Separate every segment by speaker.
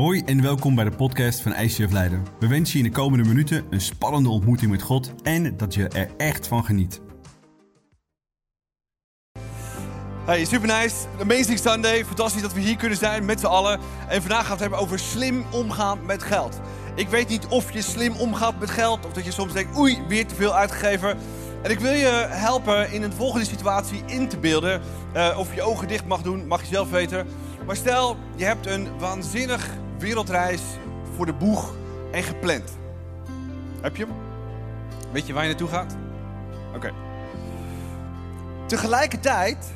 Speaker 1: Hoi en welkom bij de podcast van ICF Leiden. We wensen je in de komende minuten een spannende ontmoeting met God en dat je er echt van geniet.
Speaker 2: Hey, super nice. Amazing Sunday. Fantastisch dat we hier kunnen zijn met z'n allen. En vandaag gaan we het hebben over slim omgaan met geld. Ik weet niet of je slim omgaat met geld of dat je soms denkt, oei, weer te veel uitgegeven. En ik wil je helpen in een volgende situatie in te beelden. Uh, of je ogen dicht mag doen, mag je zelf weten. Maar stel, je hebt een waanzinnig wereldreis voor de boeg en gepland. Heb je hem? Weet je waar je naartoe gaat? Oké. Tegelijkertijd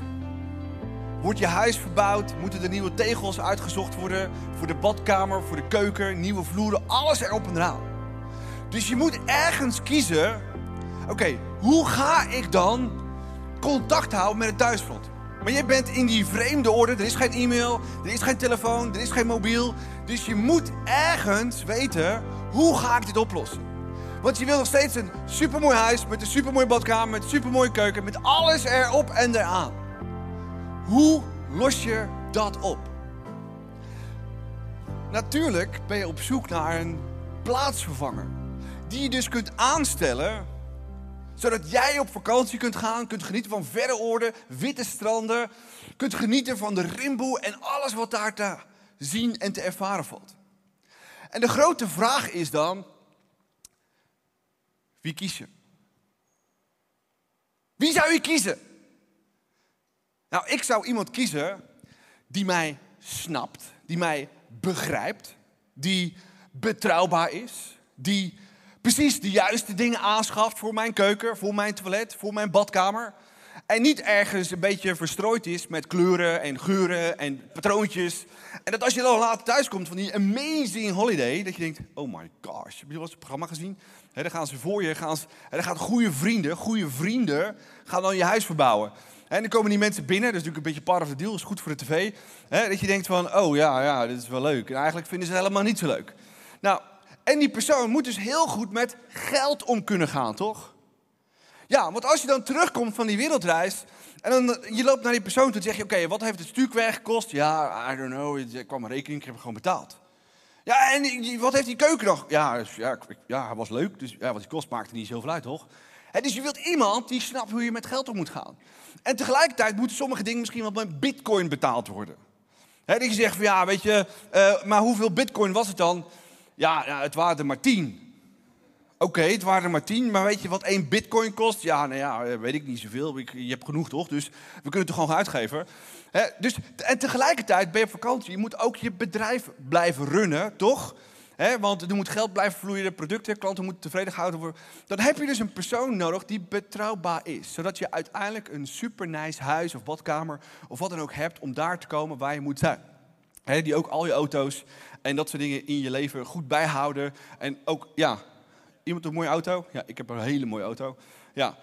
Speaker 2: wordt je huis verbouwd, moeten er nieuwe tegels uitgezocht worden voor de badkamer, voor de keuken, nieuwe vloeren, alles erop en eraan. Dus je moet ergens kiezen. Oké, hoe ga ik dan contact houden met het thuisfront? Maar je bent in die vreemde orde. Er is geen e-mail, er is geen telefoon, er is geen mobiel. Dus je moet ergens weten, hoe ga ik dit oplossen? Want je wil nog steeds een supermooi huis met een supermooie badkamer, met een supermooie keuken, met alles erop en eraan. Hoe los je dat op? Natuurlijk ben je op zoek naar een plaatsvervanger. Die je dus kunt aanstellen zodat jij op vakantie kunt gaan, kunt genieten van verre oorden, witte stranden. Kunt genieten van de rimboe en alles wat daar te zien en te ervaren valt. En de grote vraag is dan, wie kies je? Wie zou je kiezen? Nou, ik zou iemand kiezen die mij snapt, die mij begrijpt, die betrouwbaar is, die precies de juiste dingen aanschaft voor mijn keuken, voor mijn toilet, voor mijn badkamer. En niet ergens een beetje verstrooid is met kleuren en geuren en patroontjes. En dat als je dan later thuis komt van die amazing holiday, dat je denkt, oh my gosh, heb je wel eens het programma gezien? He, dan gaan ze voor je, gaan ze, dan gaan goede vrienden, goede vrienden, gaan dan je huis verbouwen. En dan komen die mensen binnen, dat is natuurlijk een beetje part of the deal, is goed voor de tv. dat je denkt van, oh ja, ja, dit is wel leuk. En eigenlijk vinden ze het helemaal niet zo leuk. Nou, en die persoon moet dus heel goed met geld om kunnen gaan, toch? Ja, want als je dan terugkomt van die wereldreis en dan je loopt naar die persoon toe en zeg je, oké, wat heeft het stukwerk gekost? Ja, I don't know, er kwam een rekening, ik heb gewoon betaald. Ja, en wat heeft die keuken nog? Ja, dus, ja, ja was leuk, dus ja, wat die kost maakte niet zoveel uit, toch? dus je wilt iemand die snapt hoe je met geld om moet gaan. En tegelijkertijd moeten sommige dingen misschien wel met bitcoin betaald worden. He, dat je zegt van ja, weet je, uh, maar hoeveel bitcoin was het dan? Ja, ja het waren er maar tien. Oké, het waren er maar tien, maar weet je wat één bitcoin kost? Ja, nou ja, eh, weet ik niet zoveel. Je hebt genoeg toch? Dus we kunnen het gewoon uitgeven. He, dus, en tegelijkertijd ben je op vakantie. Je moet ook je bedrijf blijven runnen, toch? want er moet geld blijven vloeien, producten, klanten moeten tevreden gehouden worden. Dan heb je dus een persoon nodig die betrouwbaar is. Zodat je uiteindelijk een super nice huis of badkamer of wat dan ook hebt om daar te komen waar je moet zijn. die ook al je auto's en dat soort dingen in je leven goed bijhouden. En ook, ja, iemand een mooie auto? Ja, ik heb een hele mooie auto. Ja.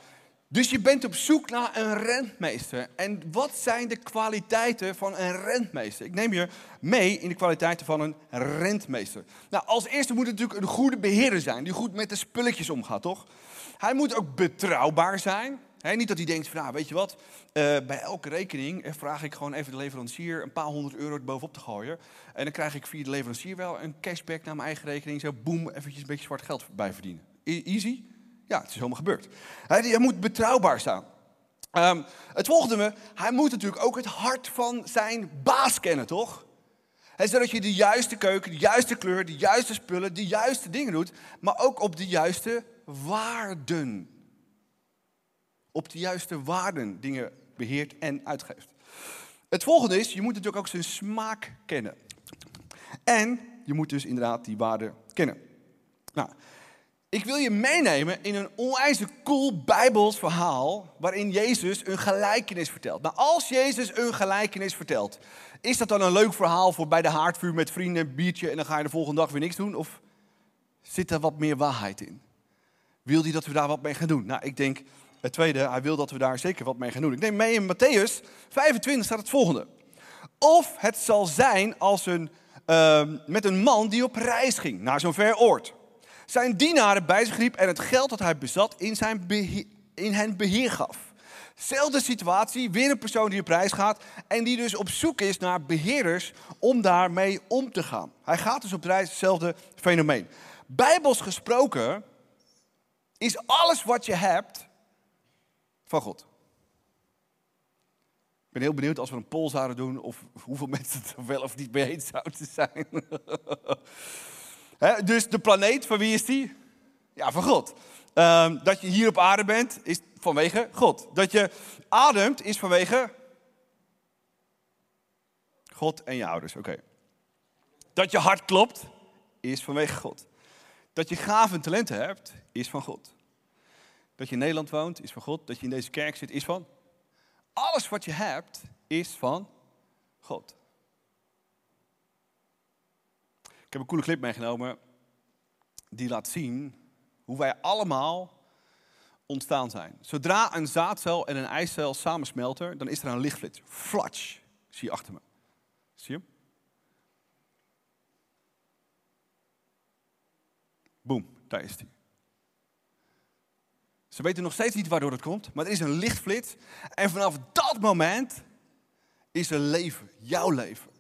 Speaker 2: Dus je bent op zoek naar een rentmeester. En wat zijn de kwaliteiten van een rentmeester? Ik neem je mee in de kwaliteiten van een rentmeester. Nou, als eerste moet het natuurlijk een goede beheerder zijn, die goed met de spulletjes omgaat, toch? Hij moet ook betrouwbaar zijn niet dat hij denkt van, nou, weet je wat, eh, bij elke rekening vraag ik gewoon even de leverancier een paar honderd euro bovenop te gooien. En dan krijg ik via de leverancier wel een cashback naar mijn eigen rekening. Zo, boem, eventjes een beetje zwart geld bij verdienen. Easy? Ja, het is helemaal gebeurd. Hij, moet betrouwbaar staan. Um, het volgende, hij moet natuurlijk ook het hart van zijn baas kennen, toch? Zodat je de juiste keuken, de juiste kleur, de juiste spullen, de juiste dingen doet, maar ook op de juiste waarden op de juiste waarden dingen beheert en uitgeeft. Het volgende is, je moet natuurlijk ook zijn smaak kennen. En je moet dus inderdaad die waarden kennen. Nou, ik wil je meenemen in een onwijs cool Bijbels verhaal waarin Jezus een gelijkenis vertelt. Nou, als Jezus een gelijkenis vertelt, is dat dan een leuk verhaal voor bij de haardvuur met vrienden, een biertje en dan ga je de volgende dag weer niks doen? Of zit er wat meer waarheid in? Wil hij dat we daar wat mee gaan doen? Nou, ik denk, het tweede, hij wil dat we daar zeker wat mee gaan doen. Ik neem mee in Matthäus 25 staat het volgende. Of het zal zijn als een, uh, met een man die op reis ging naar zo'n ver oord. Zijn dienaren bij zich riep en het geld dat hij bezat in, zijn in hen beheer gaf. Zelfde situatie, weer een persoon die op reis gaat en die dus op zoek is naar beheerders om daarmee om te gaan. Hij gaat dus op reis, hetzelfde fenomeen. Bijbels gesproken is alles wat je hebt van God. Ik ben heel benieuwd als we een poll zouden doen of hoeveel mensen het er wel of niet mee zouden zijn. dus de planeet, van wie is die? Ja, van God. Ehm, dat je hier op aarde bent, is vanwege God. Dat je ademt, is vanwege God en je ouders. Oké. Dat je hart klopt, is vanwege God. Dat je gaven en talenten hebt, is van God. Dat je in Nederland woont, is van God. Dat je in deze kerk zit, is van. Alles wat je hebt, is van God. Ik heb een coole clip meegenomen die laat zien hoe wij allemaal ontstaan zijn. Zodra een zaadcel en een eicel samensmelten, dan is er een lichtflits. Flatsch, zie je achter me. Zie je? Boom, daar is hij. Ze weten nog steeds niet waardoor het komt, maar er is een lichtflits. En vanaf dat moment is er leven, jouw leven.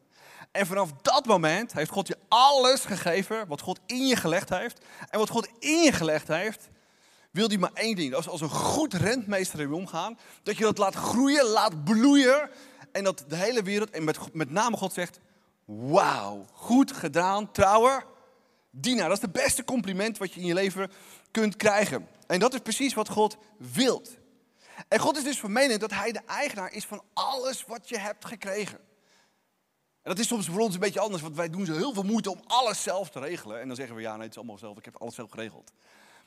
Speaker 2: En vanaf dat moment heeft God je alles gegeven wat God in je gelegd heeft. En wat God in je gelegd heeft, wil hij maar één ding. Is als een goed rentmeester ermee omgaan. Dat je dat laat groeien, laat bloeien. En dat de hele wereld, en met, met name God zegt, wauw, goed gedaan, trouwer. Dienaar, dat is het beste compliment wat je in je leven kunt krijgen. En dat is precies wat God wilt. En God is dus van mening dat hij de eigenaar is van alles wat je hebt gekregen. En dat is soms voor ons een beetje anders, want wij doen zo heel veel moeite om alles zelf te regelen. En dan zeggen we, ja, nee, het is allemaal zelf, ik heb alles zelf geregeld.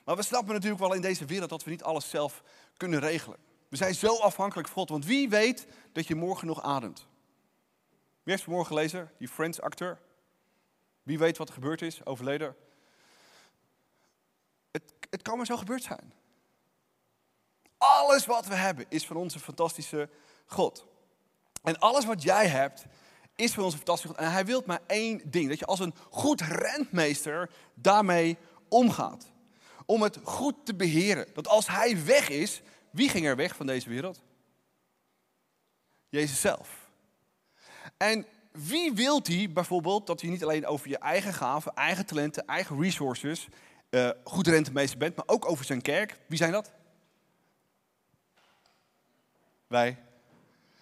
Speaker 2: Maar we snappen natuurlijk wel in deze wereld dat we niet alles zelf kunnen regelen. We zijn zo afhankelijk van God, want wie weet dat je morgen nog ademt? Wie heeft vanmorgen gelezen, die Friends-acteur? Wie weet wat er gebeurd is, overleden? Het, kan maar zo gebeurd zijn. Alles wat we hebben is van onze fantastische God. En alles wat jij hebt is van onze fantastische God. En hij wil maar één ding: dat je als een goed rentmeester daarmee omgaat. Om het goed te beheren. Dat als hij weg is, wie ging er weg van deze wereld? Jezus zelf. En wie wilt hij bijvoorbeeld dat je niet alleen over je eigen gaven, eigen talenten, eigen resources uh, goed rentemeester bent, maar ook over zijn kerk? Wie zijn dat? Wij.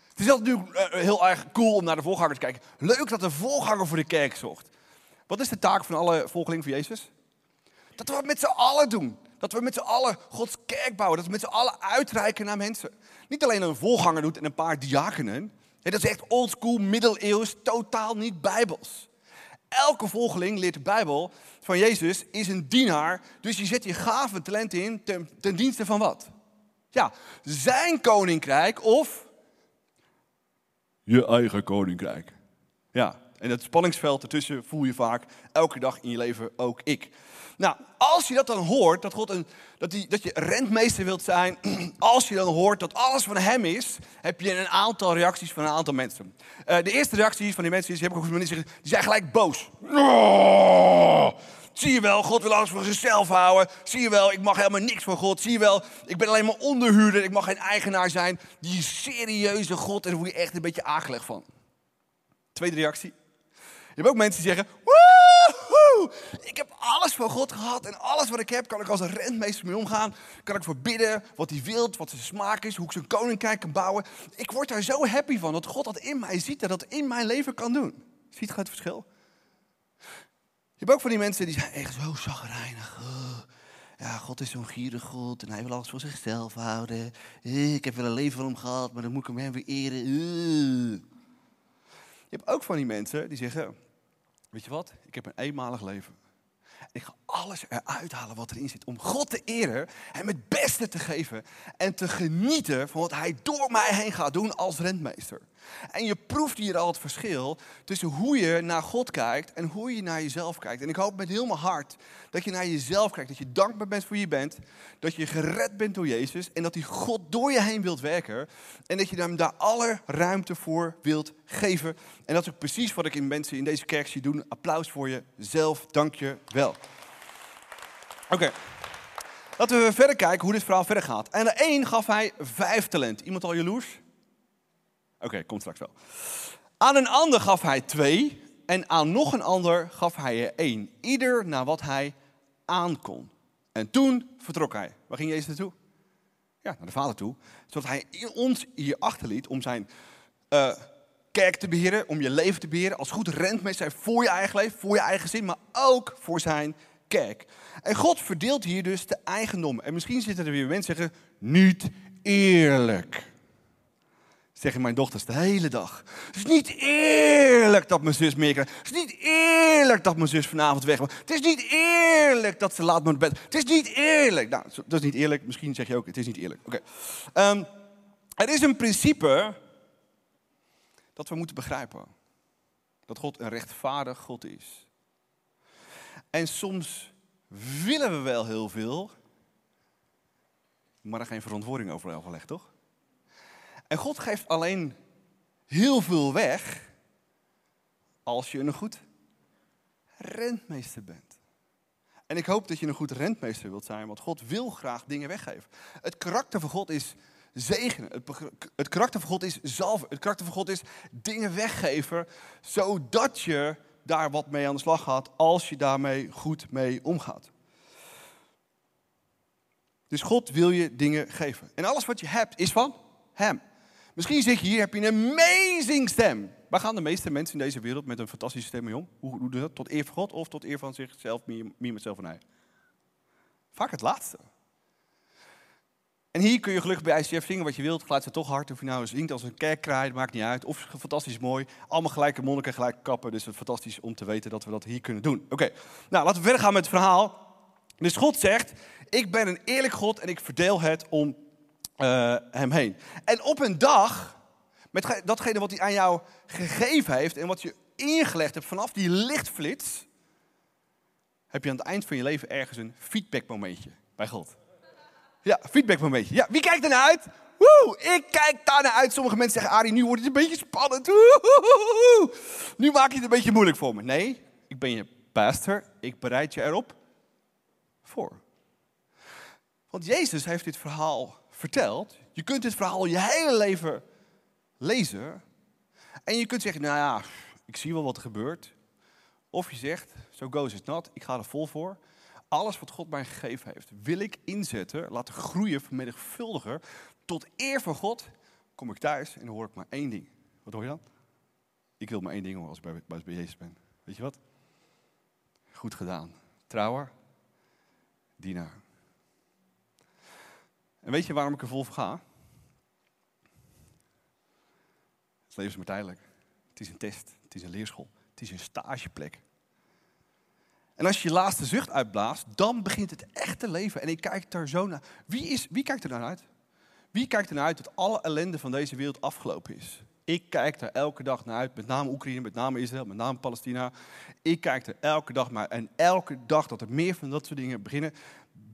Speaker 2: Het is altijd nu uh, heel erg cool om naar de voorganger te kijken. Leuk dat de voorganger voor de kerk zocht. Wat is de taak van alle volgelingen van Jezus? Dat we het met z'n allen doen. Dat we met z'n allen Gods kerk bouwen. Dat we met z'n allen uitreiken naar mensen. Niet alleen een volganger doet en een paar diakenen. dat is echt oldschool, middeleeuws, totaal niet bijbels. Elke volgeling leert de Bijbel van Jezus is een dienaar. Dus je zet je gave talent in ten, ten dienste van wat? Ja, zijn koninkrijk of je eigen koninkrijk. Ja, en dat spanningsveld ertussen voel je vaak elke dag in je leven, ook ik. Nou, als je dat dan hoort, dat, God een, dat, die, dat je rentmeester wilt zijn, als je dan hoort dat alles van hem is, heb je een aantal reacties van een aantal mensen. Uh, de eerste reactie van die mensen, die, heb ik ook die zijn gelijk boos. Oh, zie je wel, God wil alles voor zichzelf houden. Zie je wel, ik mag helemaal niks van God. Zie je wel, ik ben alleen maar onderhuurder, ik mag geen eigenaar zijn. Die serieuze God, en daar word je echt een beetje akelig van. Tweede reactie. Je hebt ook mensen die zeggen, ik heb alles van God gehad en alles wat ik heb kan ik als een rentmeester mee omgaan. Kan ik verbidden wat hij wil, wat zijn smaak is, hoe ik zijn koninkrijk kan bouwen. Ik word daar zo happy van dat God dat in mij ziet en dat in mijn leven kan doen. Ziet je het verschil? Je hebt ook van die mensen die zijn echt zo zagrijnig. ja, God is zo'n gierig God en hij wil alles voor zichzelf houden. Ik heb wel een leven van hem gehad, maar dan moet ik hem weer eren. Je hebt ook van die mensen die zeggen, weet je wat, ik heb een eenmalig leven. Ik ga alles eruit halen wat erin zit om God te eren, hem het beste te geven en te genieten van wat hij door mij heen gaat doen als rentmeester. En je proeft hier al het verschil tussen hoe je naar God kijkt en hoe je naar jezelf kijkt. En ik hoop met heel mijn hart dat je naar jezelf kijkt, dat je dankbaar bent voor wie je bent, dat je gered bent door Jezus en dat hij God door je heen wilt werken en dat je hem daar alle ruimte voor wilt geven. En dat is ook precies wat ik in mensen in deze kerk zie doen. Applaus voor jezelf, dank je wel. Oké. Laten we verder kijken hoe dit verhaal verder gaat. En de één gaf hij vijf talent. Iemand al jaloers? Oké, komt straks wel. Aan een ander gaf hij twee. En aan nog een ander gaf hij er één. Ieder naar wat hij aankon. En toen vertrok hij. Waar ging Jezus naartoe? Ja, naar de Vader toe. Zodat hij ons hier achterliet om zijn uh, kerk te beheren, om je leven te beheren. Als goed rentmeester voor je eigen leven, voor je eigen zin, maar ook voor zijn kerk. En God verdeelt hier dus de eigendom. En misschien zitten er weer mensen die zeggen, niet eerlijk. Zeggen mijn dochters de hele dag. Het is niet eerlijk dat mijn zus meer krijgt. Het is niet eerlijk dat mijn zus vanavond weg. Het is niet eerlijk dat ze laat naar bed. Het is niet eerlijk. Nou, dat is niet eerlijk. Misschien zeg je ook, het is niet eerlijk. Oké. Ehm, er is een principe dat we moeten begrijpen. Dat God een rechtvaardig God is. En soms willen we wel heel veel, maar er geen verantwoording over overlegd, toch? En God geeft alleen heel veel weg als je een goed rentmeester bent. En ik hoop dat je een goed rentmeester wilt zijn, want God wil graag dingen weggeven. Het karakter van God is zegenen. Het, het karakter van God is zalven. Het karakter van God is dingen weggeven, zodat je daar wat mee aan de slag gaat, als je daarmee goed mee omgaat. Dus God wil je dingen geven. En alles wat je hebt is van Hem. Misschien zeg je hier, heb je een amazing stem. Waar gaan de meeste mensen in deze wereld met een fantastische stem mee om? Hoe doen dat? Tot eer van God of tot eer van zichzelf, meer, meer met zelf en hij? Vaak het laatste. En hier kun je gelukkig bij ICF zingen wat je wilt. Geluid ze toch hard. Of je nou zingt als een kerkkraai, maakt niet uit. Of fantastisch mooi. Allemaal gelijke monniken, gelijke kappen. Dus het is fantastisch om te weten dat we dat hier kunnen doen. Oké, nou laten we verder gaan met het verhaal. Dus God zegt, ik ben een eerlijk God en ik verdeel het om uh, hem heen. En op een dag, met datgene wat hij aan jou gegeven heeft en wat je ingelegd hebt vanaf die lichtflits, heb je aan het eind van je leven ergens een feedbackmomentje bij God. Ja, feedbackmomentje. Ja, wie kijkt er naar uit? Woe, ik kijk daar naar uit. Sommige mensen zeggen, Arie, nu wordt het een beetje spannend. Nu maak je het een beetje moeilijk voor me. Nee, ik ben je pastor. Ik bereid je erop voor. Want Jezus heeft dit verhaal verteld. Je kunt dit verhaal je hele leven lezen. En je kunt zeggen, nou ja, ik zie wel wat er gebeurt. Of je zegt, so goes it not, ik ga er vol voor. Alles wat God mij gegeven heeft, wil ik inzetten, laten groeien, vermenigvuldiger. Tot eer van God kom ik thuis en hoor ik maar één ding. Wat hoor je dan? Ik wil maar één ding horen als ik bij, bij Jezus ben. Weet je wat? Goed gedaan. Trouwer, dienaar. En weet je waarom ik er vol voor ga? Het leven is maar tijdelijk. Het is een test, het is een leerschool, het is een stageplek. En als je je laatste zucht uitblaast, dan begint het echte leven. En ik kijk daar zo naar. Wie, is, wie kijkt er naar uit? Wie kijkt er naar uit dat alle ellende van deze wereld afgelopen is? Ik kijk er elke dag naar uit, met name Oekraïne, met name Israël, met name Palestina. Ik kijk er elke dag naar En elke dag dat er meer van dat soort dingen beginnen,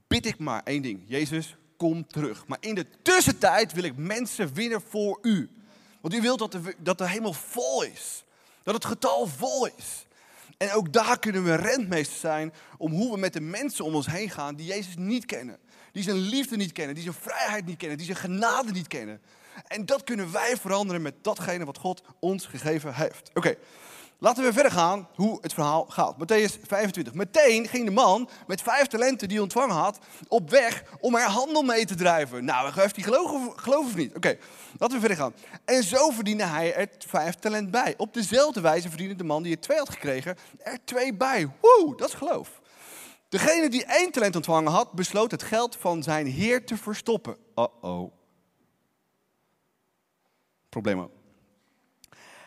Speaker 2: bid ik maar één ding. Jezus, kom terug. Maar in de tussentijd wil ik mensen winnen voor u. Want u wilt dat de, dat de hemel vol is. Dat het getal vol is. En ook daar kunnen we rentmeester zijn om hoe we met de mensen om ons heen gaan die Jezus niet kennen. Die zijn liefde niet kennen, die zijn vrijheid niet kennen, die zijn genade niet kennen. En dat kunnen wij veranderen met datgene wat God ons gegeven heeft. Oké, Laten we verder gaan hoe het verhaal gaat. Matthäus 25. Meteen ging de man met vijf talenten die hij ontvangen had op weg om er handel mee te drijven. Nou, heeft hij geloven, geloven of niet? Oké, laten we verder gaan. En zo verdiende hij er vijf talent bij. Op dezelfde wijze verdiende de man die er twee had gekregen er twee bij. Woe, dat is geloof. Degene die één talent ontvangen had, besloot het geld van zijn heer te verstoppen. Uh-oh. Probleem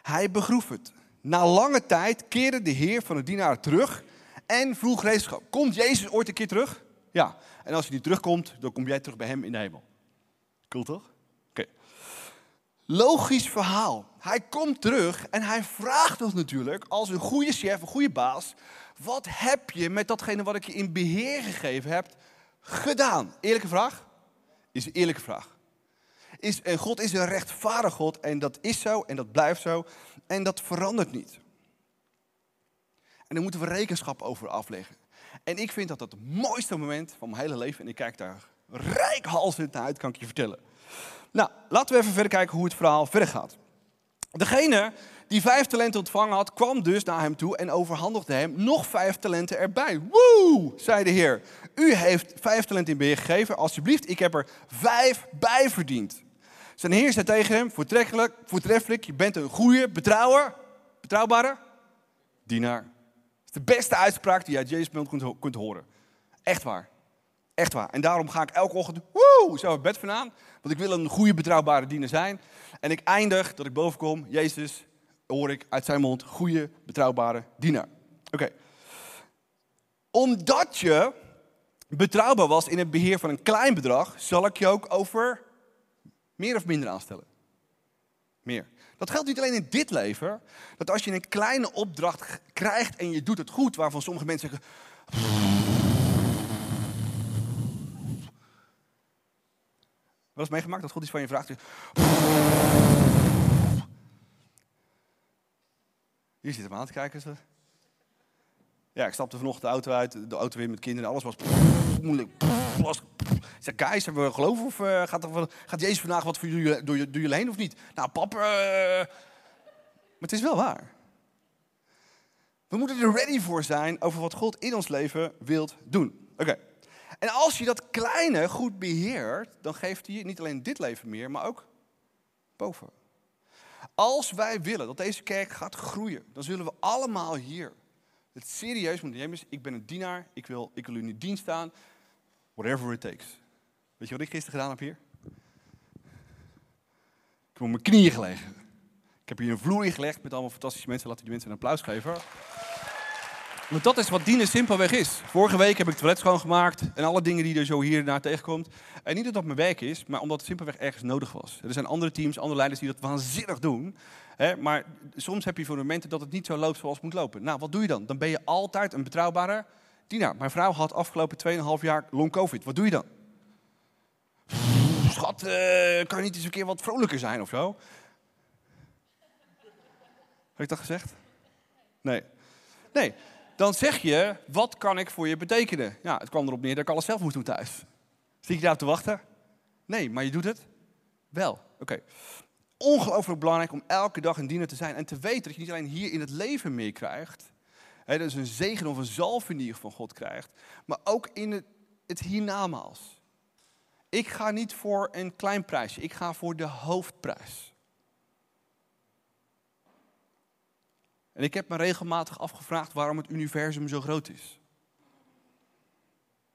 Speaker 2: Hij begroef het na lange tijd keerde de Heer van de dienaar terug en vroeg gereedschap. Komt Jezus ooit een keer terug? Ja. En als hij niet terugkomt, dan kom jij terug bij hem in de hemel. Cool toch? Oké. Logisch verhaal. Hij komt terug en hij vraagt ons natuurlijk, als een goede chef, een goede baas, wat heb je met datgene wat ik je in beheer gegeven heb gedaan? Eerlijke vraag? Is een eerlijke vraag. Is, en God is een rechtvaardig God en dat is zo en dat blijft zo en dat verandert niet. En daar moeten we rekenschap over afleggen. En ik vind dat het mooiste moment van mijn hele leven. En ik kijk daar rijkhalsend naar uit, kan ik je vertellen. Nou, laten we even verder kijken hoe het verhaal verder gaat. Degene die vijf talenten ontvangen had, kwam dus naar hem toe en overhandigde hem nog vijf talenten erbij. Woe, zei de Heer. U heeft vijf talenten in beheer gegeven. Alsjeblieft, ik heb er vijf bij verdiend. Zijn Heer zei tegen hem, voortreffelijk, voortreffelijk je bent een goede, betrouwer, betrouwbare dienaar. Dat is de beste uitspraak die je uit Jezus kunt, kunt horen. Echt waar. Echt waar. En daarom ga ik elke ochtend woe, zo het bed vandaan. Want ik wil een goede, betrouwbare diener zijn. En ik eindig dat ik boven kom. Jezus, hoor ik uit zijn mond, goede, betrouwbare dienaar. Oké. Omdat je betrouwbaar was in het beheer van een klein bedrag, zal ik je ook over meer of minder aanstellen. Meer. Dat geldt niet alleen in dit leven. Dat als je een kleine opdracht krijgt en je doet het goed, waarvan sommige mensen zeggen. Wel eens meegemaakt dat God iets van je vraagt? Hier zit hem aan te kijken. Ja, ik stapte vanochtend de auto uit, de auto weer met kinderen. Alles was moeilijk. Zeg, Keis, hebben we geloven of uh, gaat, er, gaat Jezus vandaag wat voor jullie, door, door jullie heen of niet? Nou, pap, uh... maar het is wel waar. We moeten er ready voor zijn over wat God in ons leven wilt doen. Oké. En als je dat kleine goed beheert, dan geeft hij je niet alleen dit leven meer, maar ook boven. Als wij willen dat deze kerk gaat groeien, dan zullen we allemaal hier het serieus moeten nemen. Ik ben een dienaar, ik wil, ik wil u in dienst staan, whatever it takes. Weet je wat ik gisteren gedaan heb hier? Ik heb op mijn knieën gelegen. Ik heb hier een vloer gelegd met allemaal fantastische mensen. Laten die mensen een applaus geven. Want dat is wat dienen simpelweg is. Vorige week heb ik het toilet schoongemaakt en alle dingen die er zo hier naar tegenkomt. En niet dat dat mijn werk is, maar omdat het simpelweg ergens nodig was. Er zijn andere teams, andere leiders die dat waanzinnig doen. Hè, maar soms heb je voor momenten dat het niet zo loopt zoals het moet lopen. Nou, wat doe je dan? Dan ben je altijd een betrouwbare dienaar. Mijn vrouw had afgelopen 2,5 jaar long covid. Wat doe je dan? Schat, uh, kan je niet eens een keer wat vrolijker zijn of zo? Heb ik dat gezegd? Nee. Nee dan zeg je, wat kan ik voor je betekenen? Ja, het kwam erop neer dat ik alles zelf moest doen thuis. Zie je daar te wachten? Nee, maar je doet het wel. Oké. Ongelooflijk belangrijk om elke dag een diener te zijn en te weten dat je niet alleen hier in het leven meer krijgt, hè, dat is een zegen of een je van God krijgt, maar ook in het, het hiernamaals. Ik ga niet voor een klein prijsje, ik ga voor de hoofdprijs. En ik heb me regelmatig afgevraagd waarom het universum zo groot is.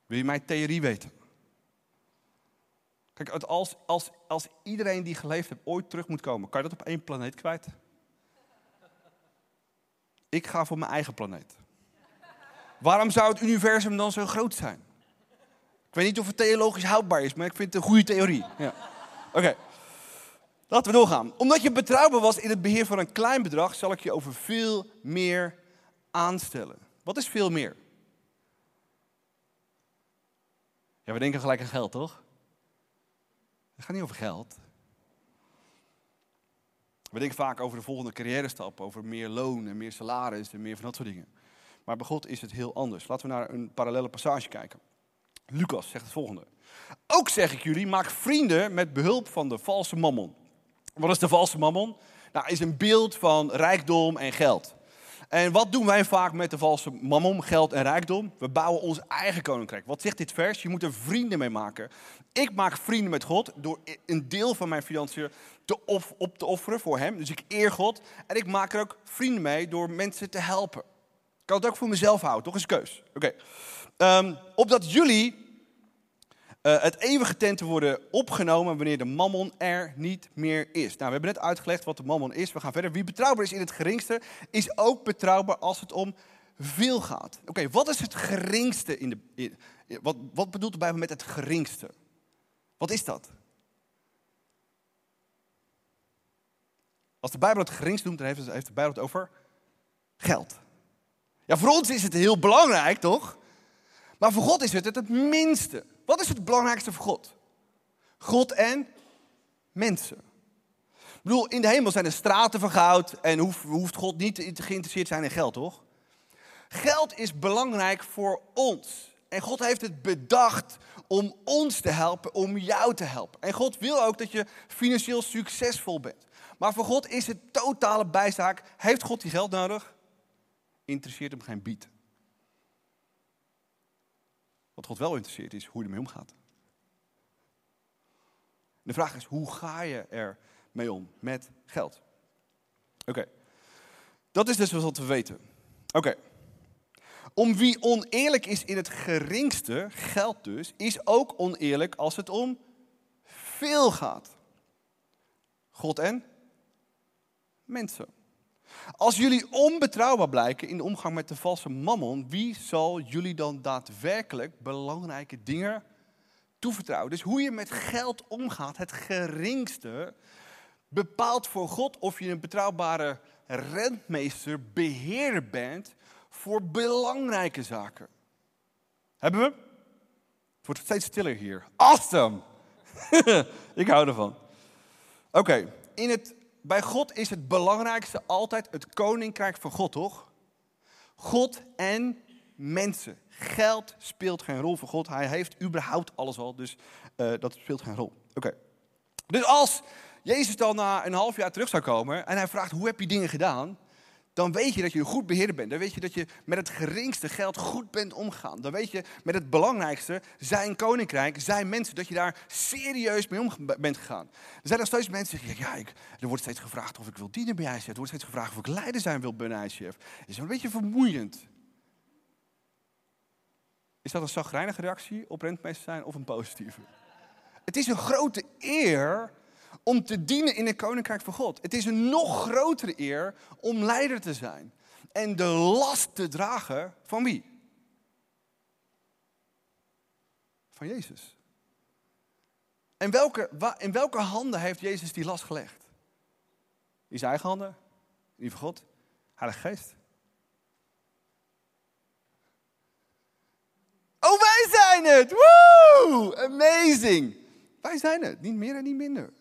Speaker 2: Wil je mijn theorie weten? Kijk, als, als, als iedereen die geleefd heeft ooit terug moet komen, kan je dat op één planeet kwijt? Ik ga voor mijn eigen planeet. Waarom zou het universum dan zo groot zijn? Weet niet of het theologisch houdbaar is, maar ik vind het een goede theorie. Ja. Oké. Laten we doorgaan. Omdat je betrouwbaar was in het beheer van een klein bedrag, zal ik je over veel meer aanstellen. Wat is veel meer? Ja, we denken gelijk aan geld, toch? Het gaat niet over geld. We denken vaak over de volgende carrière stap, over meer loon en meer salaris en meer van dat soort dingen. Maar bij God is het heel anders. Laten we naar een parallele passage kijken. Lucas zegt het volgende. Ook zeg ik jullie, maak vrienden met behulp van de valse mammon. Wat is de valse mammon? Nou, is een beeld van rijkdom en geld. En wat doen wij vaak met de valse mammon, geld en rijkdom? We bouwen ons eigen koninkrijk. Wat zegt dit vers? Je moet er vrienden mee maken. Ik maak vrienden met God door een deel van mijn financiën te op te offeren voor Hem. Dus ik eer God. En ik maak er ook vrienden mee door mensen te helpen. Ik kan het ook voor mezelf houden, toch? Is een keus. Oké. Um, opdat jullie uh, het eeuwige tent te worden opgenomen wanneer de mammon er niet meer is. Nou, we hebben net uitgelegd wat de mammon is. We gaan verder. Wie betrouwbaar is in het geringste, is ook betrouwbaar als het om veel gaat. Oké, wat is het geringste in de. wat, wat bedoelt de Bijbel met het geringste? Wat is dat? Als de Bijbel het geringste noemt, dan heeft de Bijbel het over geld. Ja, voor ons is het heel belangrijk, toch? Maar voor God is het het minste. Wat is het belangrijkste voor God? God en mensen. Ik bedoel, in de hemel zijn er straten van en hoeft, God niet geïnteresseerd te zijn in geld, toch? Geld is belangrijk voor ons. En God heeft het bedacht om ons te helpen, om jou te helpen. En God wil ook dat je financieel succesvol bent. Maar voor God is het totale bijzaak. Heeft God die geld nodig? Interesseert hem geen bied. Wat God wel interesseert is hoe je ermee omgaat. De vraag is, hoe ga je er mee om met geld? Oké, dat is dus wat we weten. Oké, om wie oneerlijk is in het geringste, geld dus, is ook oneerlijk als het om veel gaat. God en mensen. Als jullie onbetrouwbaar blijken in de omgang met de valse mammon, wie zal jullie dan daadwerkelijk belangrijke dingen toevertrouwen? Dus hoe je met geld omgaat, het geringste, bepaalt voor God of je een betrouwbare rentmeester, beheerder bent voor belangrijke zaken. Hebben we? Het wordt steeds stiller hier. Awesome! Ik hou ervan. Oké, in het bij God is het belangrijkste altijd het koninkrijk van God, toch? God en mensen. Geld speelt geen rol voor God. Hij heeft überhaupt alles al, dus uh, dat speelt geen rol. Oké. Dus als Jezus dan na een half jaar terug zou komen en hij vraagt: Hoe heb je dingen gedaan? Dan weet je dat je goed beheerder bent. Dan weet je dat je met het geringste geld goed bent omgegaan. Dan weet je met het belangrijkste, zijn koninkrijk, zijn mensen, dat je daar serieus mee om bent gegaan. Er zijn nog steeds mensen die zeggen, ja, ik, er wordt steeds gevraagd of ik wil dienen bij ICF. Er wordt steeds gevraagd of ik leider zijn wil bij ICF. Is een beetje vermoeiend. Is dat een zagrijnige reactie op rentmeester zijn of een positieve? Het is een grote eer om te dienen in het koninkrijk van God. Het is een nog grotere eer om leider te zijn en de last te dragen van wie? Van Jezus. En welke, in welke handen heeft Jezus die last gelegd? In zijn eigen handen? Lieve God? Heilige Geest? Oh, wij zijn het! Woo! Amazing! Wij zijn het, niet meer en niet minder.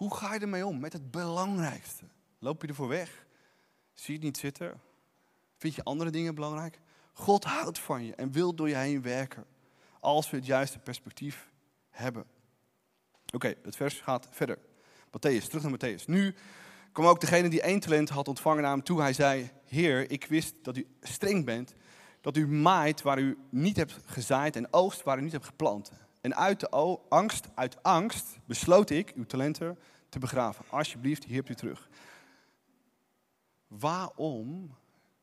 Speaker 2: Hoe ga je ermee om met het belangrijkste? Loop je ervoor weg? Zie je het niet zitten? Vind je andere dingen belangrijk? God houdt van je en wil door je heen werken. Als we het juiste perspectief hebben. Oké, het vers gaat verder. Matthäus, terug naar Matthäus. Nu kwam ook degene die één talent had ontvangen naar hem toe. Hij zei, Heer, ik wist dat u streng bent. Dat u maait waar u niet hebt gezaaid en oogst waar u niet hebt geplant. En uit de angst, uit angst besloot ik uw talenten te begraven. Alsjeblieft, hier hebt u terug. Waarom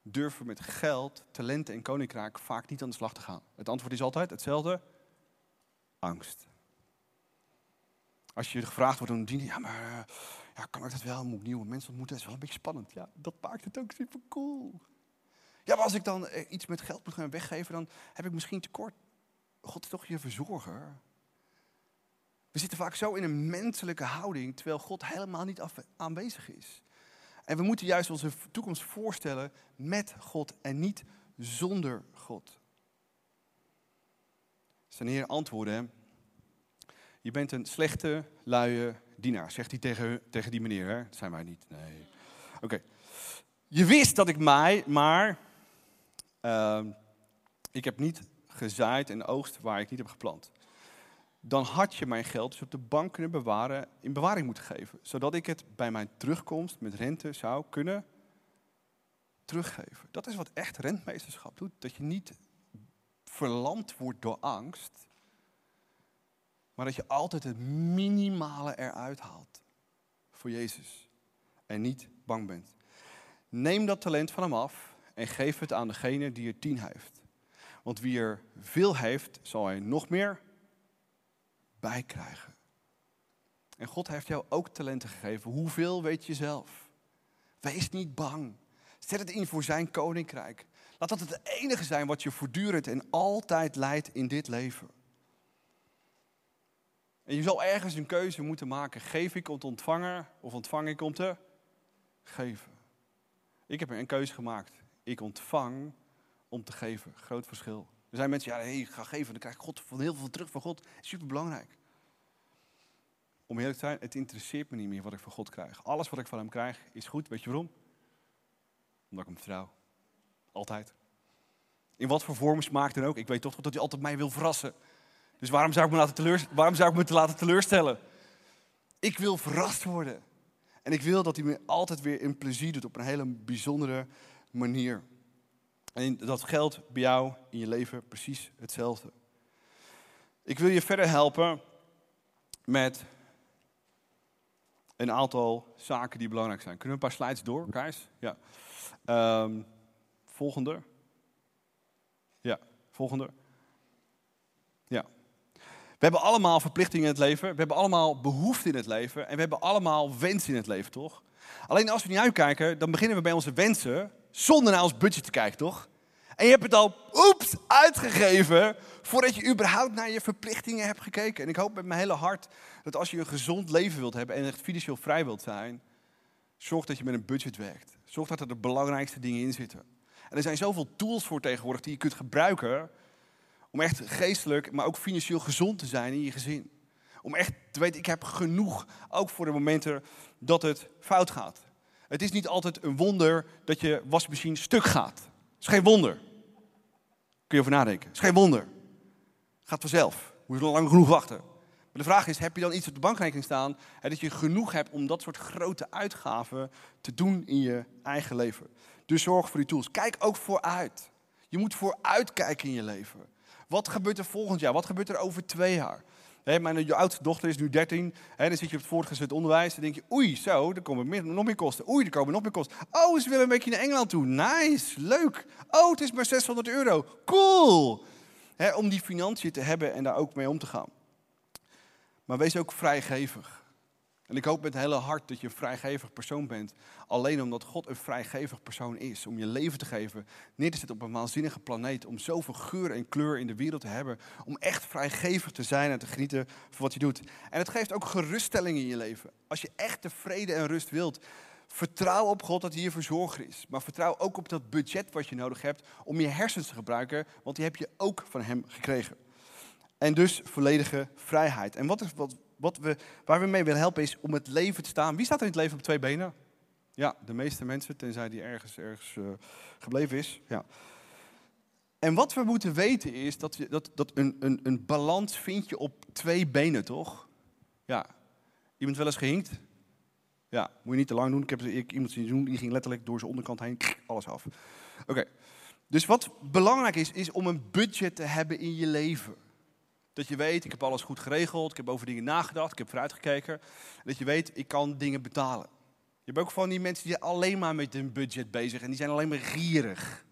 Speaker 2: durven we met geld, talenten en koninkrijk vaak niet aan de slag te gaan? Het antwoord is altijd hetzelfde: angst. Als je gevraagd wordt om te dienen, ja, maar eh, ja, kan ik dat wel? Moet ik nieuwe mensen ontmoeten? Dat is wel een beetje spannend. Ja, dat maakt het ook super cool. Ja, maar als ik dan eh, iets met geld moet gaan weggeven, dan heb ik misschien tekort. God is toch je verzorger? We zitten vaak zo in een menselijke houding, terwijl God helemaal niet aanwezig is. En we moeten juist onze toekomst voorstellen met God en niet zonder God. Zijn Heer antwoordde, je bent een slechte, luie dienaar, zegt hij tegen, tegen die meneer. Hè? Dat zijn wij niet, nee. Oké. Je wist dat ik mij, maar uh, ik heb niet gezaaid en oogst waar ik niet heb geplant. Dan had je mijn geld dus op de bank kunnen bewaren, in bewaring moeten geven. Zodat ik het bij mijn terugkomst met rente zou kunnen teruggeven. Dat is wat echt rentmeesterschap doet. Dat je niet verlamd wordt door angst. Maar dat je altijd het minimale eruit haalt. Voor Jezus. En niet bang bent. Neem dat talent van hem af en geef het aan degene die er tien heeft. Want wie er veel heeft, zal hij nog meer bijkrijgen. En God heeft jou ook talenten gegeven. Hoeveel weet je zelf? Wees niet bang. Zet het in voor zijn koninkrijk. Laat dat het enige zijn wat je voortdurend en altijd leidt in dit leven. En je zal ergens een keuze moeten maken. Geef ik om te ontvangen of ontvang ik om te geven? Ik heb een keuze gemaakt. Ik ontvang om te geven. Groot verschil. Er zijn mensen, ja, hey, ga geven, dan krijg ik God van heel veel terug van God. Super belangrijk. Om eerlijk te zijn, het interesseert me niet meer wat ik van God krijg. Alles wat ik van hem krijg is goed. Weet je waarom? Omdat ik hem vertrouw. Altijd. In wat voor vorm smaak dan ook. Ik weet toch dat hij altijd mij wil verrassen. Dus waarom zou ik me, laten waarom zou ik me te laten teleurstellen? Ik wil verrast worden. En ik wil dat hij me altijd weer een plezier doet op een hele bijzondere manier. En dat geldt bij jou in je leven precies hetzelfde. Ik wil je verder helpen met een aantal zaken die belangrijk zijn. Kunnen we een paar slides door, Kijs? Ja. Um, volgende. Ja, volgende. Ja. We hebben allemaal verplichtingen in het leven. We hebben allemaal behoeften in het leven. En we hebben allemaal wensen in het leven, toch? Alleen als we niet uitkijken, dan beginnen we bij onze wensen zonder naar ons budget te kijken, toch? En je hebt het al, oeps, uitgegeven voordat je überhaupt naar je verplichtingen hebt gekeken. En ik hoop met mijn hele hart dat als je een gezond leven wilt hebben en echt financieel vrij wilt zijn, zorg dat je met een budget werkt. Zorg dat er de belangrijkste dingen in zitten. En er zijn zoveel tools voor tegenwoordig die je kunt gebruiken om echt geestelijk, maar ook financieel gezond te zijn in je gezin. Om echt te weten, ik heb genoeg, ook voor de momenten dat het fout gaat. Het is niet altijd een wonder dat je wasmachine stuk gaat. Het is geen wonder. Kun je over nadenken. Het is geen wonder. Gaat vanzelf. Moet je nog lang genoeg wachten. Maar de vraag is, heb je dan iets op de bankrekening staan... Hè, dat je genoeg hebt om dat soort grote uitgaven te doen in je eigen leven. Dus zorg voor die tools. Kijk ook vooruit. Je moet vooruit kijken in je leven. Wat gebeurt er volgend jaar? Wat gebeurt er over twee jaar? Mijn oudste dochter is nu 13. dan zit je op het voortgezet onderwijs. Dan denk je, oei, zo, er komen meer, nog meer kosten. Oei, er komen nog meer kosten. Oh, ze willen een beetje naar Engeland toe. Nice, leuk. Oh, het is maar 600 euro. Cool. om die financiën te hebben en daar ook mee om te gaan. Maar wees ook vrijgevig. En ik hoop met hele hart dat je een vrijgevig persoon bent. Alleen omdat God een vrijgevig persoon is. Om je leven te geven. Neer te zetten op een waanzinnige planeet. Om zoveel geur en kleur in de wereld te hebben. Om echt vrijgevig te zijn en te genieten van wat je doet. En het geeft ook geruststelling in je leven. Als je echt de vrede en rust wilt. Vertrouw op God dat hij je verzorger is. Maar vertrouw ook op dat budget wat je nodig hebt om je hersens te gebruiken. Want die heb je ook van hem gekregen. En dus volledige vrijheid. En wat is, wat, wat we, waar we mee willen helpen is om het leven te staan. Wie staat er in het leven op twee benen? Ja, de meeste mensen, tenzij die ergens, ergens uh, gebleven is. Ja. En wat we moeten weten is dat, je, dat, dat een, een, een balans vind je op twee benen, toch? Ja. Iemand wel eens gehinkt? Ja, moet je niet te lang doen. Ik heb ik, iemand zien doen, die ging letterlijk door zijn onderkant heen, alles af. Oké. Dus wat belangrijk is, is om een budget te hebben in je leven. Dat je weet, ik heb alles goed geregeld, ik heb over dingen nagedacht, ik heb vooruitgekeken. Dat je weet, ik kan dingen betalen. Je hebt ook van die mensen die alleen maar met hun budget bezig en die zijn alleen maar gierig.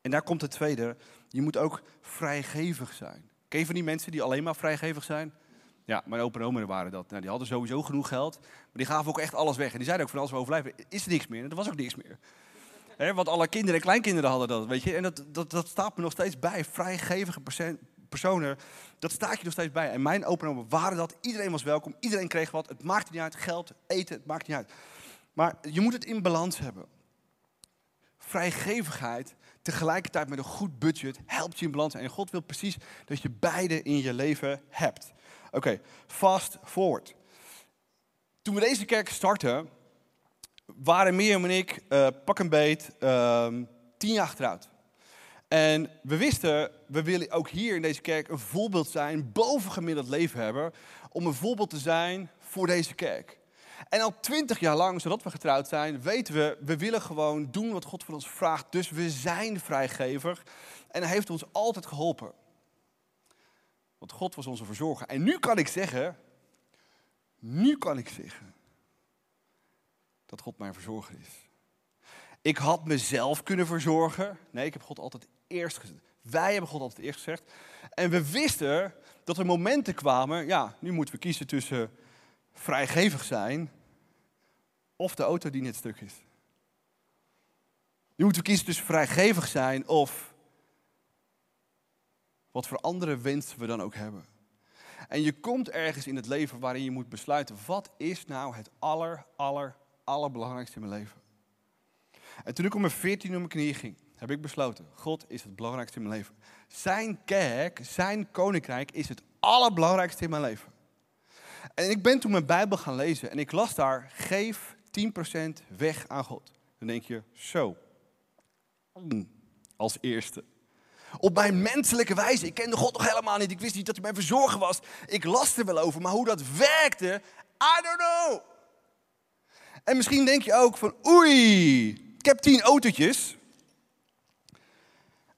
Speaker 2: En daar komt het tweede, je moet ook vrijgevig zijn. Ken je van die mensen die alleen maar vrijgevig zijn? Ja, mijn opa en waren dat. Nou, die hadden sowieso genoeg geld, maar die gaven ook echt alles weg. En die zeiden ook van als we overblijven, is er niks meer. En er was ook niks meer. Want alle kinderen en kleinkinderen hadden dat, weet je. En dat, dat, dat staat me nog steeds bij. Vrijgevige personen, dat staat je nog steeds bij. En mijn open waren dat. Iedereen was welkom, iedereen kreeg wat. Het maakt niet uit, geld, eten, het maakt niet uit. Maar je moet het in balans hebben. Vrijgevigheid tegelijkertijd met een goed budget helpt je in balans. En God wil precies dat je beide in je leven hebt. Oké, fast forward. Toen we deze kerk startten, waren Mirjam en ik uh, pak een beet uh, tien jaar getrouwd. En we wisten, we willen ook hier in deze kerk een voorbeeld zijn, bovengemiddeld leven hebben, om een voorbeeld te zijn voor deze kerk. En al twintig jaar lang, zodat we getrouwd zijn, weten we, we willen gewoon doen wat God van ons vraagt. Dus we zijn vrijgever en hij heeft ons altijd geholpen. Want God was onze verzorger. En nu kan ik zeggen, nu kan ik zeggen, dat God mijn verzorger is. Ik had mezelf kunnen verzorgen. Nee, ik heb God altijd eerst gezet. Wij hebben God altijd eerst gezegd. En we wisten dat er momenten kwamen, ja, nu moeten we kiezen tussen vrijgevig zijn of de auto die net stuk is. Nu moeten we kiezen tussen vrijgevig zijn of wat voor andere wensen we dan ook hebben. En je komt ergens in het leven waarin je moet besluiten, wat is nou het aller, aller, allerbelangrijkste in mijn leven? En toen ik om mijn veertien op mijn knieën ging, heb ik besloten, God is het belangrijkste in mijn leven. Zijn kerk, zijn koninkrijk is het allerbelangrijkste in mijn leven. En ik ben toen mijn Bijbel gaan lezen en ik las daar, geef 10% weg aan God. Dan denk je, zo, Mm, Als eerste. Op mijn menselijke wijze. Ik kende God nog helemaal niet. Ik wist niet dat hij mijn verzorger was. Ik las er wel over, maar hoe dat werkte, I don't know. En misschien denk je ook van, oei, ik heb tien autootjes.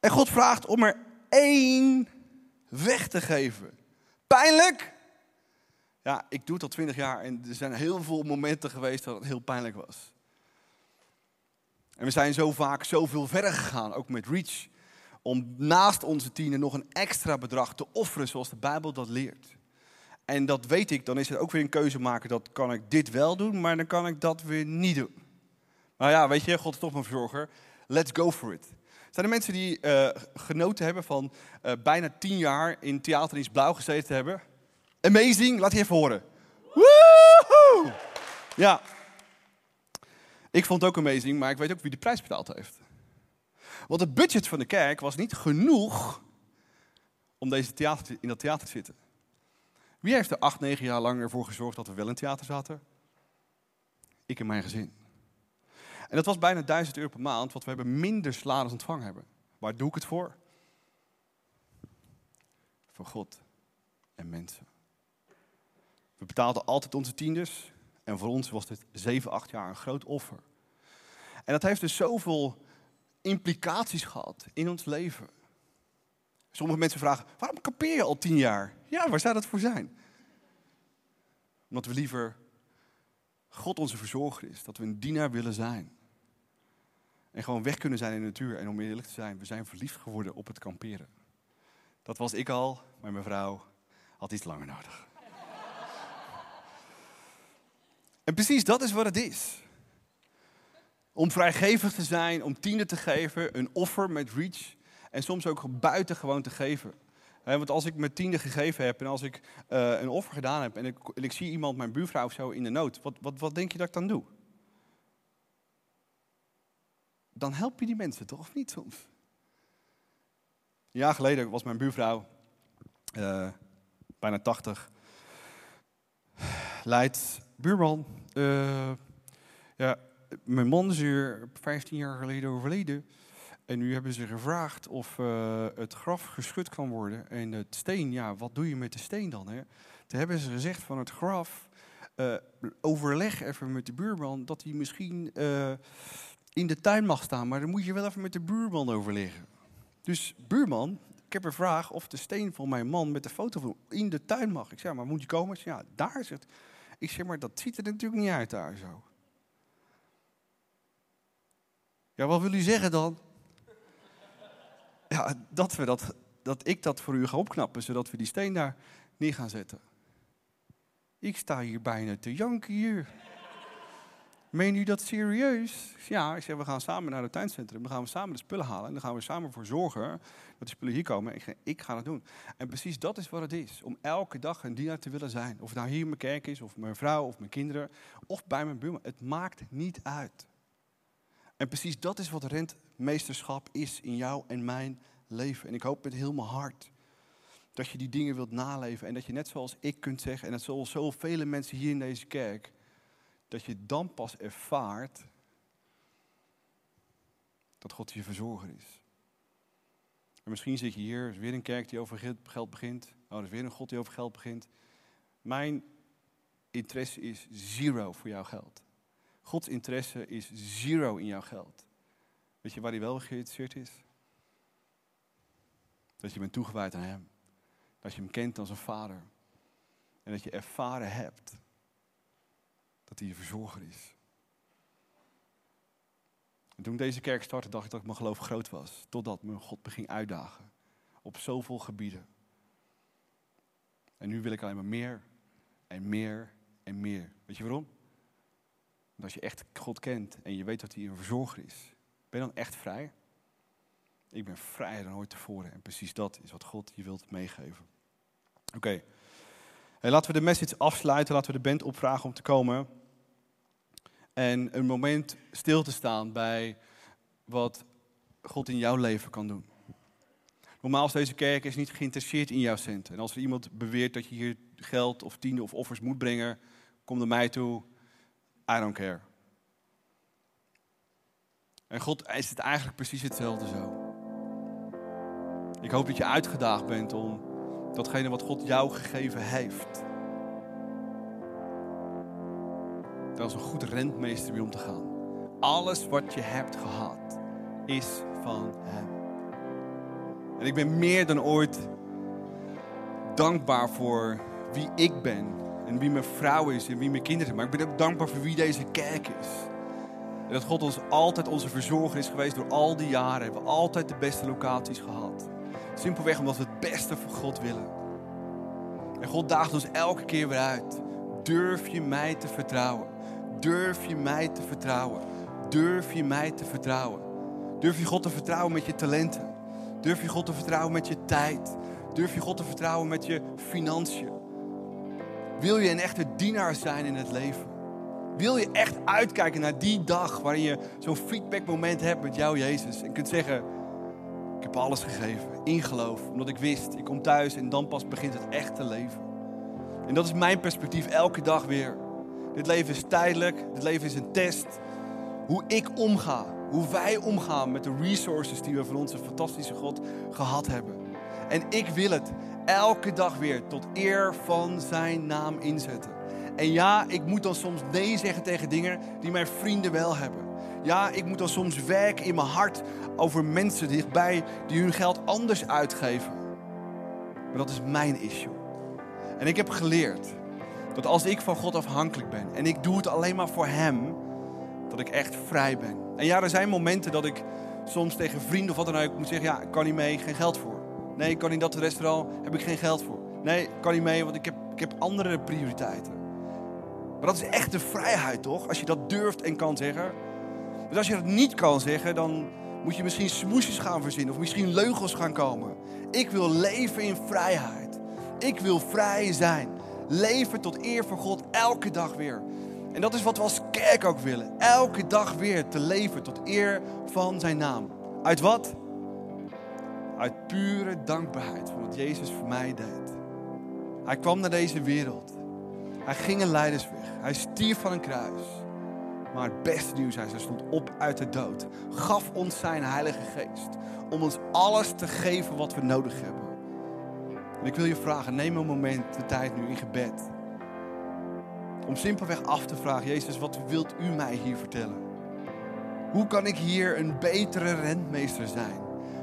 Speaker 2: En God vraagt om er één weg te geven. Pijnlijk? Ja, ik doe het al twintig jaar en er zijn heel veel momenten geweest dat het heel pijnlijk was. En we zijn zo vaak zoveel verder gegaan, ook met Reach, om naast onze tienen nog een extra bedrag te offeren zoals de Bijbel dat leert. En dat weet ik, dan is het ook weer een keuze maken, dat kan ik dit wel doen, maar dan kan ik dat weer niet doen. Nou ja, weet je, God is toch mijn verzorger, let's go for it. Zijn er mensen die eh, genoten hebben van eh, bijna tien jaar in Theater Blauw gezeten te hebben? Amazing, laat je even horen. Woehoe! Ja. Ik vond het ook amazing, maar ik weet ook wie de prijs betaald heeft. Want het budget van de kerk was niet genoeg om deze theater, in dat theater te zitten. Wie heeft er acht, negen jaar lang ervoor gezorgd dat we wel in theater zaten? Ik en mijn gezin. En dat was bijna 1000 euro per maand, wat we hebben minder salaris ontvangen hebben. Waar doe ik het voor? Voor God en mensen. We betaalden altijd onze tienders. En voor ons was dit 7, 8 jaar een groot offer. En dat heeft dus zoveel implicaties gehad in ons leven. Sommige mensen vragen, waarom kampeer je al 10 jaar? Ja, waar zou dat voor zijn? Omdat we liever God onze verzorger is. Dat we een dienaar willen zijn. En gewoon weg kunnen zijn in de natuur. En om eerlijk te zijn, we zijn verliefd geworden op het kamperen. Dat was ik al, maar mijn vrouw had iets langer nodig. En precies dat is wat het is. Om vrijgevig te zijn, om tienden te geven, een offer met reach. En soms ook buitengewoon te geven. want als ik mijn tiende gegeven heb en als ik uh, een offer gedaan heb en ik, ik, zie iemand, mijn buurvrouw of zo, in de nood, wat, wat, wat denk je dat ik dan doe? Dan help je die mensen toch of niet soms? Een jaar geleden was mijn buurvrouw, uh, bijna 80, leidt buurman. Uh, ja, mijn man is hier 15 jaar geleden overleden. En nu hebben ze gevraagd of uh, het graf geschud kan worden. En het steen, ja, wat doe je met de steen dan? Hè? Toen hebben ze gezegd van het graf, overleg even met de buurman dat hij misschien in de tuin mag staan. Maar dan moet je wel even met de buurman overleggen. Dus buurman, ik heb een vraag of de steen van mijn man met de foto in de tuin mag. Ik zeg, maar moet je komen? Ja, daar het. Ik zeg, maar dat ziet er natuurlijk niet uit daar zo. Ja, wat wil u zeggen dan? Ja, dat, we dat, dat ik dat voor u ga opknappen, zodat we die steen daar neer gaan zetten. Ik sta hier bijna te janken hier. Meen u dat serieus? Ja, ik zeg, we gaan samen naar het tuincentrum. Dan gaan we samen de spullen halen. En dan gaan we samen voor zorgen dat die spullen hier komen. Ik, ik ga dat doen. En precies dat is wat het is. Om elke dag een dienaar te willen zijn. Of het nou hier in mijn kerk is, of mijn vrouw, of mijn kinderen. Of bij mijn buurman. Het maakt niet uit. En precies dat is wat rentmeesterschap is in jou en mijn leven. En ik hoop met heel mijn hart dat je die dingen wilt naleven. En dat je net zoals ik kunt zeggen, en dat zoals zoveel mensen hier in deze kerk, dat je dan pas ervaart dat God je verzorger is. En misschien zit je hier, er is weer een kerk die over geld begint. Oh, er is weer een God die over geld begint. Mijn interesse is zero voor jouw geld. Gods interesse is zero in jouw geld. Weet je waar hij wel geïnteresseerd is? Dat je bent toegewijd aan hem. Dat je hem kent als een vader. En dat je ervaren hebt dat hij je verzorger is. En toen ik deze kerk startte, dacht ik dat mijn geloof groot was. Totdat me God beging uitdagen. Op zoveel gebieden. En nu wil ik alleen maar meer en meer en meer. Weet je waarom? Want als je echt God kent en je weet dat hij een verzorger is, ben je dan echt vrij? Ik ben vrijer dan ooit tevoren. En precies dat is wat God je wilt meegeven. Oké. Laten we de message afsluiten. Laten we de band opvragen om te komen. En een moment stil te staan bij wat God in jouw leven kan doen. Normaal is deze kerk is niet geïnteresseerd in jouw centen. En als er iemand beweert dat je hier geld of tiende of offers moet brengen, kom naar mij toe. I don't care. En God is het eigenlijk precies hetzelfde zo. Ik hoop dat je uitgedaagd bent om datgene wat God jou gegeven heeft. Daar als een goed rentmeester mee om te gaan. Alles wat je hebt gehad is van Hem. En ik ben meer dan ooit dankbaar voor wie ik ben. En wie mijn vrouw is en wie mijn kinderen zijn. Maar ik ben ook dankbaar voor wie deze kerk is. En dat God ons altijd onze verzorger is geweest door al die jaren. Hebben we altijd de beste locaties gehad. Simpelweg omdat we het beste voor God willen. En God daagt ons elke keer weer uit. Durf je mij te vertrouwen? Durf je mij te vertrouwen? Durf je mij te vertrouwen? Durf je God te vertrouwen met je talenten? Durf je God te vertrouwen met je tijd? Durf je God te vertrouwen met je financiën? Wil je een echte dienaar zijn in het leven? Wil je echt uitkijken naar die dag waarin je zo'n feedbackmoment hebt met jou, Jezus? En kunt zeggen, ik heb alles gegeven, in geloof, omdat ik wist, ik kom thuis en dan pas begint het echte leven. En dat is mijn perspectief elke dag weer. Dit leven is tijdelijk, dit leven is een test. Hoe ik omga, hoe wij omgaan met de resources die we van onze fantastische God gehad hebben. En ik wil het elke dag weer tot eer van zijn naam inzetten. En ja, ik moet dan soms nee zeggen tegen dingen die mijn vrienden wel hebben. Ja, ik moet dan soms werken in mijn hart over mensen dichtbij die hun geld anders uitgeven. Maar dat is mijn issue. En ik heb geleerd dat als ik van God afhankelijk ben en ik doe het alleen maar voor Hem, dat ik echt vrij ben. En ja, er zijn momenten dat ik soms tegen vrienden of wat dan ook moet zeggen: ja, ik kan niet mee, geen geld voor. Nee, ik kan in dat restaurant, heb ik geen geld voor. Nee, ik kan niet mee, want ik heb, ik heb andere prioriteiten. Maar dat is echt de vrijheid, toch? Als je dat durft en kan zeggen. Dus als je dat niet kan zeggen, dan moet je misschien smoesjes gaan verzinnen of misschien leugels gaan komen. Ik wil leven in vrijheid. Ik wil vrij zijn. Leven tot eer van God elke dag weer. En dat is wat we als kerk ook willen. Elke dag weer te leven tot eer van zijn naam. Uit wat? Uit pure dankbaarheid voor wat Jezus voor mij deed. Hij kwam naar deze wereld. Hij ging een leidersweg. Hij stierf van een kruis. Maar het beste nieuws is, hij stond op uit de dood. Gaf ons zijn Heilige Geest. Om ons alles te geven wat we nodig hebben. En ik wil je vragen, neem een moment de tijd nu in gebed. Om simpelweg af te vragen, Jezus, wat wilt u mij hier vertellen? Hoe kan ik hier een betere rentmeester zijn?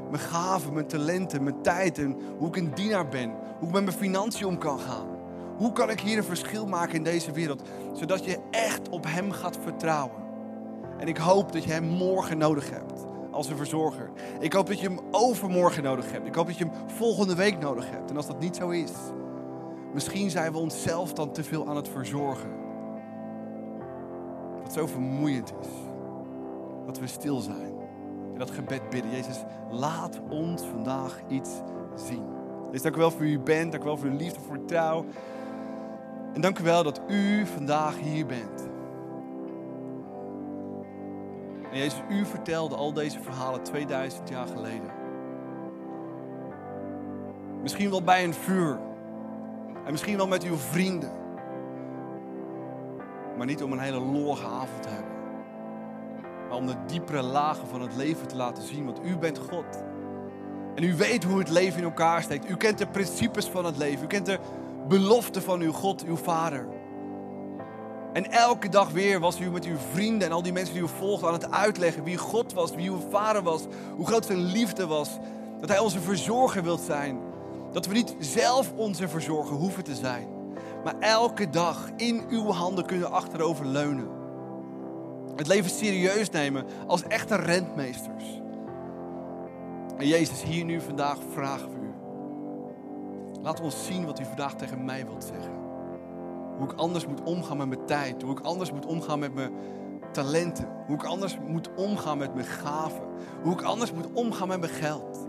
Speaker 2: Mijn gaven, mijn talenten, mijn tijd en hoe ik een dienaar ben. Hoe ik met mijn financiën om kan gaan. Hoe kan ik hier een verschil maken in deze wereld? Zodat je echt op Hem gaat vertrouwen. En ik hoop dat je Hem morgen nodig hebt als een verzorger. Ik hoop dat je Hem overmorgen nodig hebt. Ik hoop dat je Hem volgende week nodig hebt. En als dat niet zo is, misschien zijn we onszelf dan te veel aan het verzorgen. Dat zo vermoeiend is. Dat we stil zijn. En dat gebed bidden. Jezus, laat ons vandaag iets zien. Dus dank u wel voor uw bent. Dank u wel voor uw liefde, voor uw trouw. En dank u wel dat u vandaag hier bent. En Jezus, u vertelde al deze verhalen 2000 jaar geleden. Misschien wel bij een vuur. En misschien wel met uw vrienden. Maar niet om een hele lorge avond te hebben. Maar om de diepere lagen van het leven te laten zien. Want u bent God. En u weet hoe het leven in elkaar steekt. U kent de principes van het leven. U kent de belofte van uw God, uw Vader. En elke dag weer was u met uw vrienden en al die mensen die u volgden aan het uitleggen wie God was, wie uw Vader was, hoe groot zijn liefde was. Dat Hij onze verzorger wilt zijn. Dat we niet zelf onze verzorger hoeven te zijn. Maar elke dag in uw handen kunnen achterover leunen. Het leven serieus nemen als echte rentmeesters. En Jezus, hier nu vandaag vragen we u. Laat ons zien wat u vandaag tegen mij wilt zeggen. Hoe ik anders moet omgaan met mijn tijd. Hoe ik anders moet omgaan met mijn talenten. Hoe ik anders moet omgaan met mijn gaven. Hoe ik anders moet omgaan met mijn geld.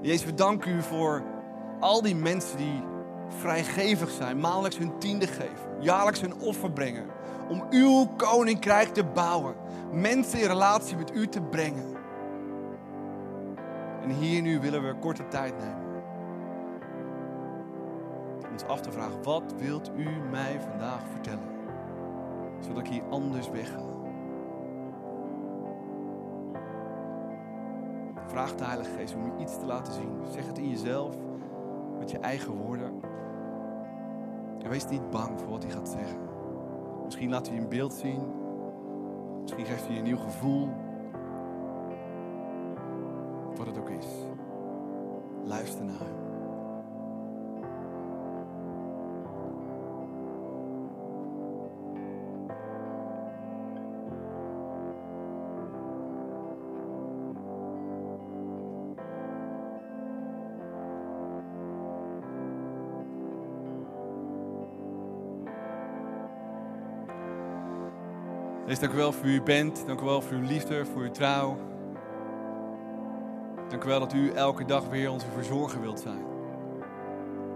Speaker 2: Jezus, we danken u voor al die mensen die vrijgevig zijn, maandelijks hun tiende geven, jaarlijks hun offer brengen, om uw koninkrijk te bouwen, mensen in relatie met u te brengen. En hier nu willen we korte tijd nemen. Af te vragen, wat wilt u mij vandaag vertellen? Zodat ik hier anders wegga. Vraag de Heilige Geest om je iets te laten zien. Zeg het in jezelf, met je eigen woorden. En wees niet bang voor wat hij gaat zeggen. Misschien laat hij een beeld zien. Misschien geeft hij je een nieuw gevoel. Wat het ook is. Luister naar hem. Dus dank u wel voor wie u bent. Dank u wel voor uw liefde, voor uw trouw. Dank u wel dat u elke dag weer onze verzorger wilt zijn.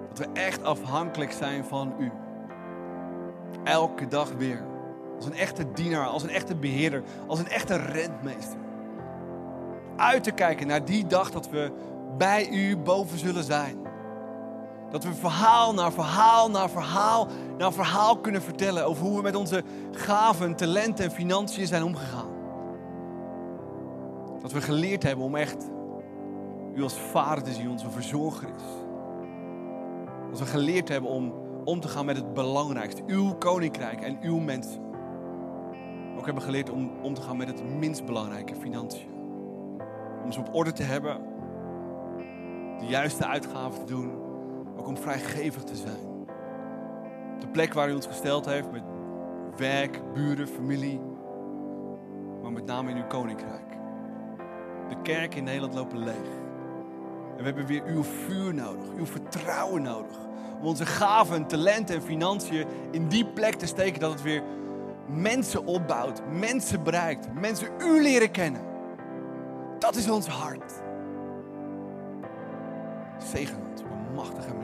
Speaker 2: Dat we echt afhankelijk zijn van u. Elke dag weer. Als een echte dienaar, als een echte beheerder, als een echte rentmeester. Uit te kijken naar die dag dat we bij u boven zullen zijn. Dat we verhaal na verhaal na verhaal na verhaal kunnen vertellen over hoe we met onze gaven, talenten en financiën zijn omgegaan. Dat we geleerd hebben om echt u als vader te zien, onze verzorger is. Dat we geleerd hebben om om te gaan met het belangrijkste, uw koninkrijk en uw mensen. Ook hebben geleerd om om te gaan met het minst belangrijke, financiën. Om ze op orde te hebben, de juiste uitgaven te doen, om vrijgevig te zijn. De plek waar u ons gesteld heeft met werk, buren, familie, maar met name in uw koninkrijk. De kerk in Nederland lopen leeg. En we hebben weer uw vuur nodig, uw vertrouwen nodig. Om onze gaven, talenten en financiën in die plek te steken dat het weer mensen opbouwt, mensen bereikt, mensen u leren kennen. Dat is ons hart. Zegen ons op een machtige.